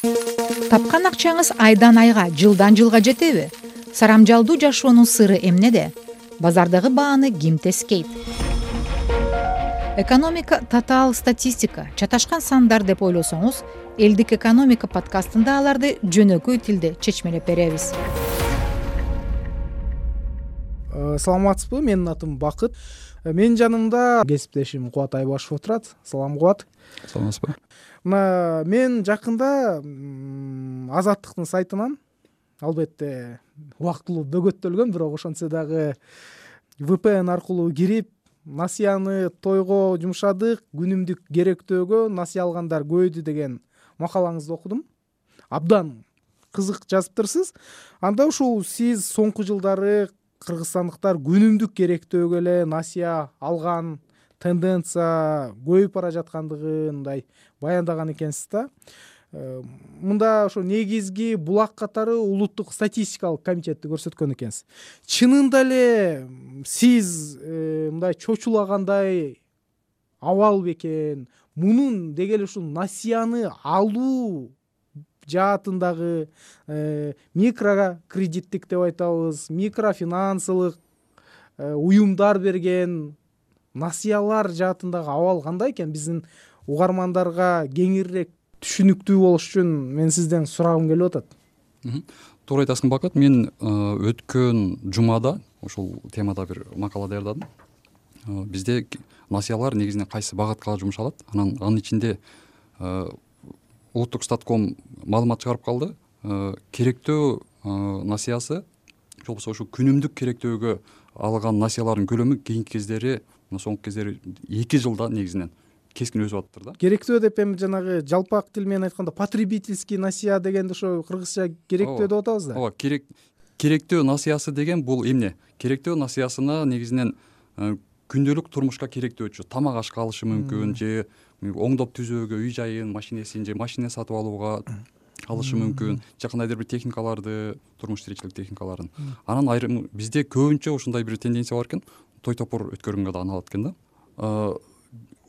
тапкан акчаңыз айдан айга жылдан жылга жетеби. Сарамжалдуу жашоонун сыры эмнеде? Базардагы бааны ким тескейт экономика татаал статистика чаташкан сандар деп ойлосоңуз элдик экономика подкастында аларды жөнөкөй тилде чечмелеп беребиз саламатсызбы? Менин атым бакыт э, менин жанымда кесиптешим кубат айбашев отурат. Салам кубат саламатсызбы? Мына мен жакында азаттыктын сайтынан албетте убактылуу бөгөттөлгөм бирок ошентсе дагы vpn аркылуу кирип насыяны тойго жумшадык күнүмдүк керектөөгө насыя алгандар көбөйдү деген макалаңызды окудум. Абдан кызык жазыптырсыз анда ушул сиз соңку жылдары кыргызстандыктар күнүмдүк керектөөгө эле насыя алган тенденция көбөйүп бара жаткандыгын мындай баяндаган экенсиз да. Э, мында ошо негизги булак катары улуттук статистикалык комитетти көрсөткөн экенсиз. Чынында эле сиз э, мындай чочулагандай абал бекен мунун деги эле ушул насыяны алуу жаатындагы э, микрокредиттик деп айтабыз микрофинансылык уюмдар берген насыялар жаатындагы абал кандай экен? Биздин угармандарга кеңирээк түшүнүктүү болуш үчүн мен сизден сурагым келип атат. Туура айтасың бакыт мен э, өткөн жумада ушул темада бир макала даярдадым. Э, бизде насыялар негизинен кайсы багатка жумшалат? Анан анын ичинде э, улуттук статком маалымат чыгарып калды. Керектөө насыясы же болбосо ушу күнүмдүк керектөөгө алган насыялардын көлөмү кийинки кездери мына соңку кездери эки жылда негизинен кескин өсүп атыптыр да. Керектөө деп эми жанагы жалпак тил менен айтканда потребительский насыя дегенди ошо кыргызча керектөө деп атабыз да? Ооба керектөө насыясы деген бул эмне? Керектөө насыясына негизинен э, күндөлүк турмушка керектөөчү тамак ашка алышы мүмкүн же оңдоп түзөөгө үй жайын машинесин же машине сатып алууга алышы мүмкүн. Же кандайдыр бир техникаларды турмуш тиричилик техникаларын. Анан айрым бизде көбүнчө ушундай бир тенденция бар экен. Той топур өткөргөнгө даы алат экен да.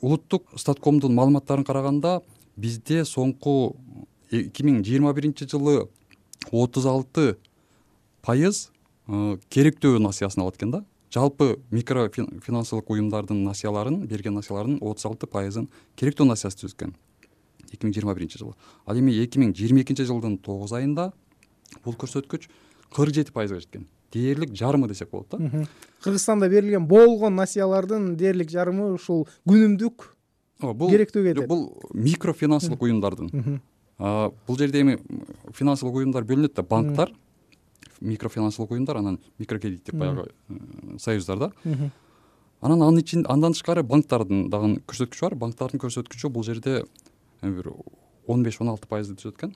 Улуттук статкомдун маалыматтарына караганда бизде соңку эки миң жыйырма биринчи жылы отуз алты пайыз керектөө насыясын алат экен да жалпы микрофинансылык уюмдардын насыяларын берген насыяларынын отуз алты пайызын керектөө насыясы түзөт экен эки миң жыйырма биринчи жылы. Ал эми эки миң жыйырма экинчи жылдын тогуз айында бул көрсөткүч кырк жети пайызга жеткен. Дээрлик жарымы десек болот да. Кыргызстанда берилген болгон насыялардын дээрлик жарымы ушул күнүмдүк бул керектөөгө кетет. бул микрофинансылык уюмдардын. Бул жерде эми финансылык уюмдар бөлүнөт да банктар микрофинансылык уюмдар анан микрокредиттик баягы э, союздар да. Анан анын ичинде андан тышкары банктардын дагы көрсөткүчү бар. Банктардын көрсөткүчү бул жерде бир он беш он алты пайызды түзөт экен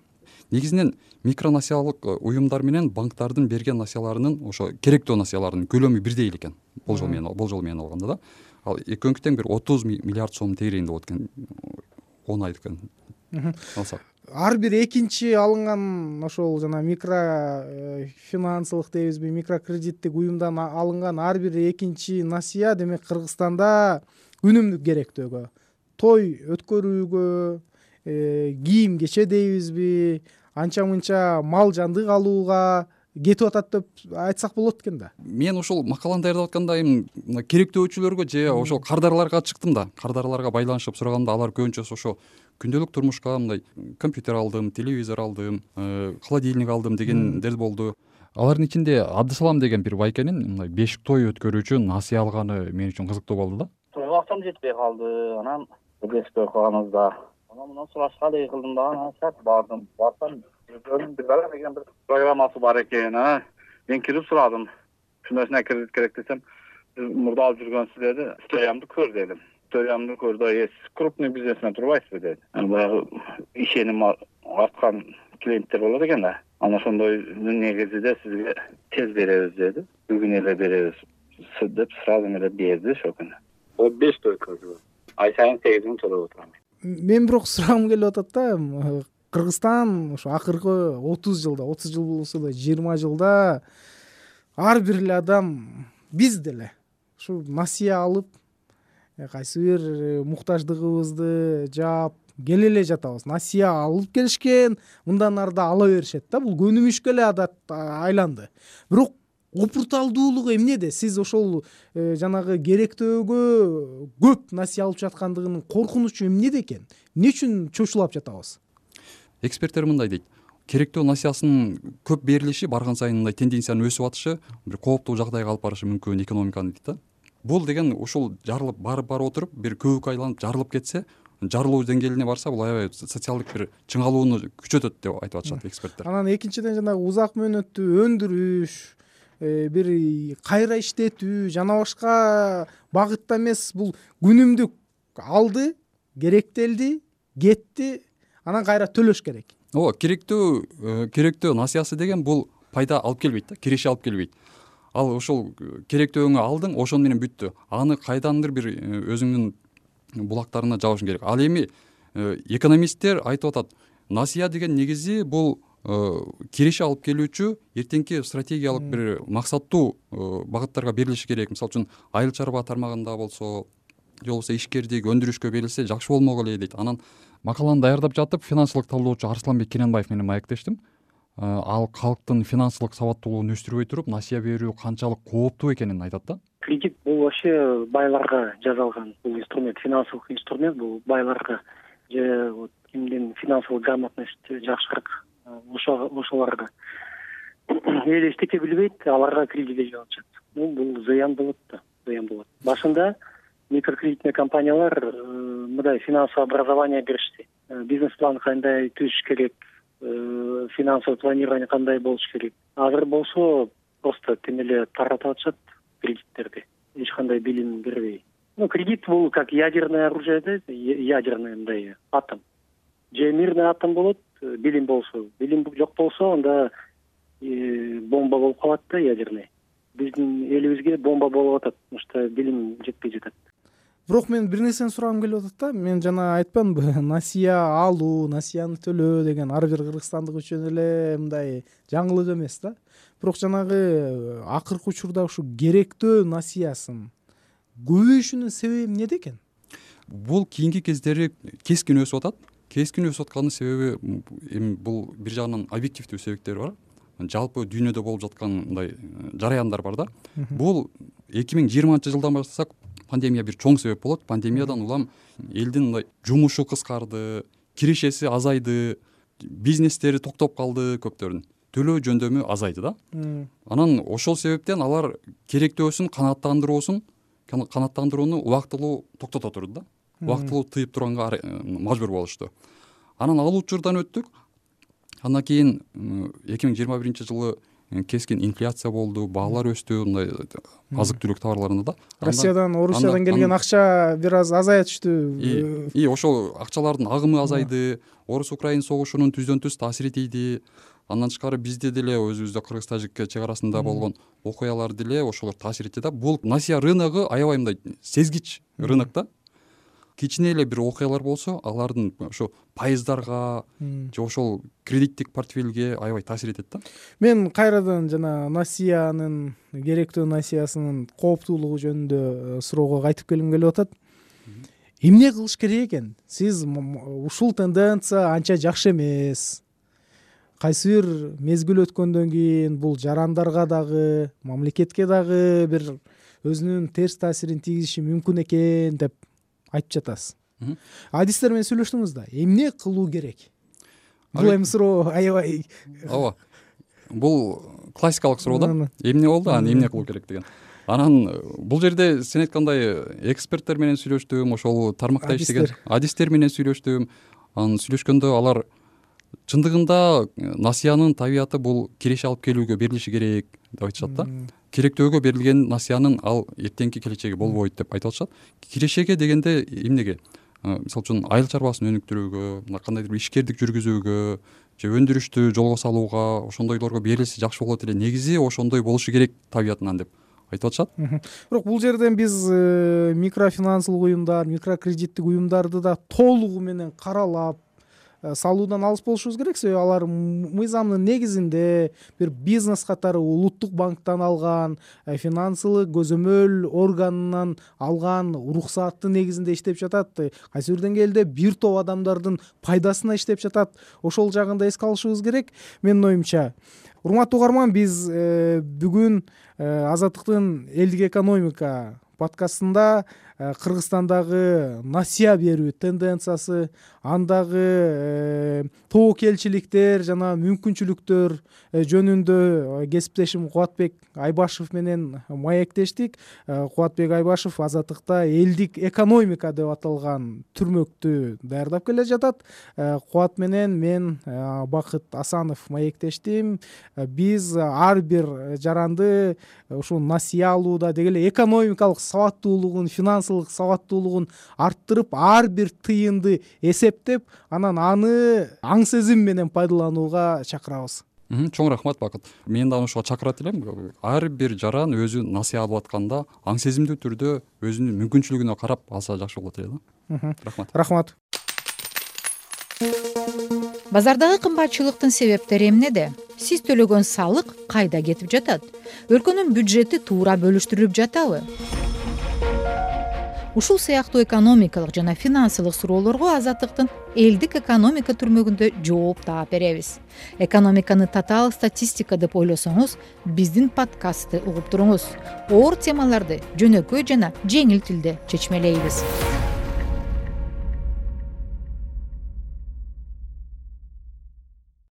негизинен микронасыялык э, уюмдар менен банктардын берген насыяларынын ошо керектөө насыяларынын көлөмү бирдей эле экен. Болжол менен болжол менен алганда да. Ал экөөнүкү тең бир отуз миллиард сом тегерегинде болот экен он айдыкын алсак ар бир экинчи алынган ошол жана микрофинансылык э, дейбизби микрокредиттик уюмдан алынган ар бир экинчи насыя демек кыргызстанда күнүмдүк керектөөгө той өткөрүүгө Э, кийим кече дейбизби анча мынча мал жандык алууга кетип атат деп айтсак болот экен да. Мен ушул макаланы даярдап атканда эми мына керектөөчүлөргө же ошол кардарларга чыктым да. Кардарларга байланышып сураганда алар көбүнчөсү ошо күндөлүк турмушка мындай компьютер алдым телевизор алдым э, холодильник алдым дегендер болду. Алардын ичинде абдысалам деген бир байкенин мындай беш той өткөрүү үчүн насыя алганы мен үчүн кызыктуу болду да. Тойго акчам жетпей калды. Анан билесиздер калганыбызда анан мындан сурашка эле кылдым дагы анан бардым. Барсам деген бир программасы бар экен а? Мен кирип сурадым. Ушундай ушундай кредит керек десем мурда алып жүргөнсүз деди. Историямды көр дедим. Историямды көрдү э сиз крупный бизнесмен турбайсызбы? деди. Анан баягы ишеним арткан клиенттер болот экен да. Анан ошондойдун негизинде сизге тез беребиз деди. Бүгүн эле беребиз деп сразу эле берди ошол күнү беш өткөрдү ай сайын сегиз миң төлөп отурам мен бирок сурагым келип атат да кыргызстан ушу акыркы отуз жылда отуз жыл болбосо да жыйырма жылда ар бир эле адам биз деле ушу насыя алып э, кайсы бир э, муктаждыгыбызды жаап келе эле жатабыз. Насыя алып келишкен мындан ары да ала беришет да бул көнүмүшкө эле адат айланды. Бирок опурталдуулугу эмнеде сиз ошол э, жанагы керектөөгө көп насыя алып жаткандыгынын коркунучу эмнеде экен? Эмне үчүн чочулап жатабыз эксперттер мындай дейт. Керектөө насыясынын көп берилиши барган сайын мындай тенденциянын өсүп атышы бир кооптуу жагдайга алып барышы мүмкүн экономиканы дейт да. Бул деген ушул жарылып барып барып отуруп бир көбүккө айланып жарылып кетсе жарылуу деңгээлине барса бул аябай социалдык бир чыңалууну күчөтөт деп айтып атышат эксперттер. Анан экинчиден жанагы узак мөөнөттүү өндүрүш э, бир кайра иштетүү жана башка багытта эмес бул күнүмдүк алды керектелди кетти анан кайра төлөш керек. Ооба керектөө э, керектөө насыясы деген бул пайда алып келбейт да киреше алып келбейт. Ал ошол керектөөңү алдың ошону менен бүттү. Аны кайдандыр бир э, өзүңдүн булактарына жабышың керек. Ал эми э, экономисттер айтып атат насыя деген негизи бул э, киреше алып келүүчү эртеңки стратегиялык бир максаттуу э, багыттарга берилиши керек. Мисалы үчүн айыл чарба тармагында болсо же болбосо ишкердик өндүрүшкө берилсе жакшы болмок эле дейт. Анан макаланы даярдап жатып финансылык талдоочу арсланбек керенбаев менен маектештим. Ал калктын финансылык сабаттуулугун өстүрбөй туруп насыя берүү канчалык кооптуу экенин айтат да. Кредит бул вообще байларга жасалган бул инструмент финансовый инструмент бул байларга. Же вот кимдин финансовый грамотность жакшыраак ошолорго эл эчтеке билбейт аларга кредит берип атышат бул зыян болот да зыян болот. Башында микрокредитный компаниялар э, мындай финансовый образование беришти. Э, бизнес план кандай түзүш керек? Э, финансовый планирование кандай болуш керек? Азыр болсо просто тим эле таратып атышат кредиттерди. Эч кандай билим бербей. Ну кредит бул как ядерное оружие да ядерный мындай атом. Же мирный атом болот билим болсо. Билим жок болсо анда бомба болуп калат да ядерный. Биздин элибизге бомба болуп атат потому что билим жетпей жатат бирок мен бир нерсени сурагым келип атат да. Мен жана айтпадымбы насыя алуу насыяны төлөө деген ар бир кыргызстандык үчүн эле мындай жаңылык эмес да. Бирок жанагы э, акыркы учурда ушу керектөө насыясын көбөйүшүнүн себеби эмнеде экен бул кийинки кездери кескин өсүп атат. Кескин өсүп атканынын себеби эми бул бир жагынан объективдүү себептери бар. Жалпы дүйнөдө болуп жаткан мындай э, жараяндар бар да. Бул эки миң жыйырманчы жылдан баштасак пандемия бир чоң себеп болот. Пандемиядан улам элдин мындай жумушу кыскарды кирешеси азайды бизнестери токтоп калды көптөрүнүн төлөө жөндөмү азайды да. Анан ошол себептен алар керектөөсүн канааттандыруусун канааттандырууну убактылуу токтото турду да. Убактылуу тыйып турганга мажбур болушту. Анан ал учурдан өттүк. Андан кийин эки миң жыйырма биринчи жылы кескин инфляция болду баалар өстү мындай азык түлүк товарларында да. Россиядан орусиядан келген акча бир аз азая түштү. И ошол акчалардын агымы азайды. Орус украин согушунун түздөн түз таасири тийди андан тышкары бизде деле өзүбүздө кыргыз тажик чек арасында болгон окуялар деле ошолор таасир этти да. Бул насыя рыногу аябай мындай сезгич рынок да кичине эле бир окуялар болсо алардын ошо пайыздарга же ошол кредиттик портфелге аябай таасир этет да? Мен кайрадан жана насыянын керектөө насыясынын кооптуулугу жөнүндө э, суроого кайтып келгим келип атат. Эмне кылыш керек экен? Сиз ушул тенденция анча жакшы эмес. Кайсы бир мезгил өткөндөн кийин бул жарандарга дагы мамлекетке дагы бир өзүнүн терс таасирин тийгизиши мүмкүн экен деп айтып жатасыз. Адистер менен сүйлөштүңүз да. Эмне кылуу керек? Бул эми суроо аябай. Ооба бул классикалык суроо да. Эмне болду? Анан эмне кылуу керек деген. Анан бул жерде сен айткандай эксперттер менен сүйлөштүм ошол тармакта иштеген адистер менен сүйлөштүм. Анан сүйлөшкөндө алар чындыгында э, насыянын табияты бул киреше алып келүүгө берилиши керек деп айтышат да керектөөгө берилген насыянын ал эртеңки келечеги болбойт деп айтып атышат кирешеге дегенде эмнеге? Э, мисалы үчүн айыл чарбасын өнүктүрүүгө мына кандайдыр бир ишкердик жүргүзүүгө же өндүрүштү жолго салууга ошондойлорго берилсе жакшы болот эле. Негизи ошондой болушу керек табиятынан деп айтып атышат бирок бул жерден биз э, микрофинансылык уюмдар микрокредиттик уюмдарды да толугу менен каралап салуудан алыс болушубуз керек. Себеби алар мыйзамдын негизинде бир бизнес катары улуттук банктан алган финансылык көзөмөл органынан алган уруксаттын негизинде иштеп жатат. Кайсы бир деңгээлде бир топ адамдардын пайдасына иштеп жатат. Ошол жагын да эске алышыбыз керек. Менин оюмча урматтуу угарман биз бүгүн азаттыктын элдик экономика подкастында Э, кыргызстандагы насыя берүү тенденциясы андагы э, тобокелчиликтер жана мүмкүнчүлүктөр э, жөнүндө кесиптешим кубатбек айбашев менен маектештик. Кубатбек айбашев азаттыкта элдик экономика деп аталган түрмөктү даярдап келе жатат. Кубат менен мен бакыт асанов маектештим. Биз ар бир жаранды ушул насыя алууда деги эле экономикалык сабаттуулугун финанс сабаттуулугун арттырып ар бир тыйынды эсептеп анан аны аң сезим менен пайдаланууга чакырабыз. Чоң рахмат бакыт. Мен дагы ошого чакырат элем. Ар бир жаран өзү насыя алып атканда аң сезимдүү түрдө өзүнүн мүмкүнчүлүгүнө карап алса жакшы болот эле да. Рахмат. Рахмат. Базардагы кымбатчылыктын себептери эмнеде сиз төлөгөн салык кайда кетип жатат? Өлкөнүн бюджети туура бөлүштүрүлүп жатабы ушул сыяктуу экономикалык жана финансылык суроолорго азаттыктын элдик экономика түрмөгүндө жооп таап беребиз. Экономиканы татаал статистика деп ойлосоңуз биздин подкастты угуп туруңуз. Оор темаларды жөнөкөй жана жеңил тилде чечмелейбиз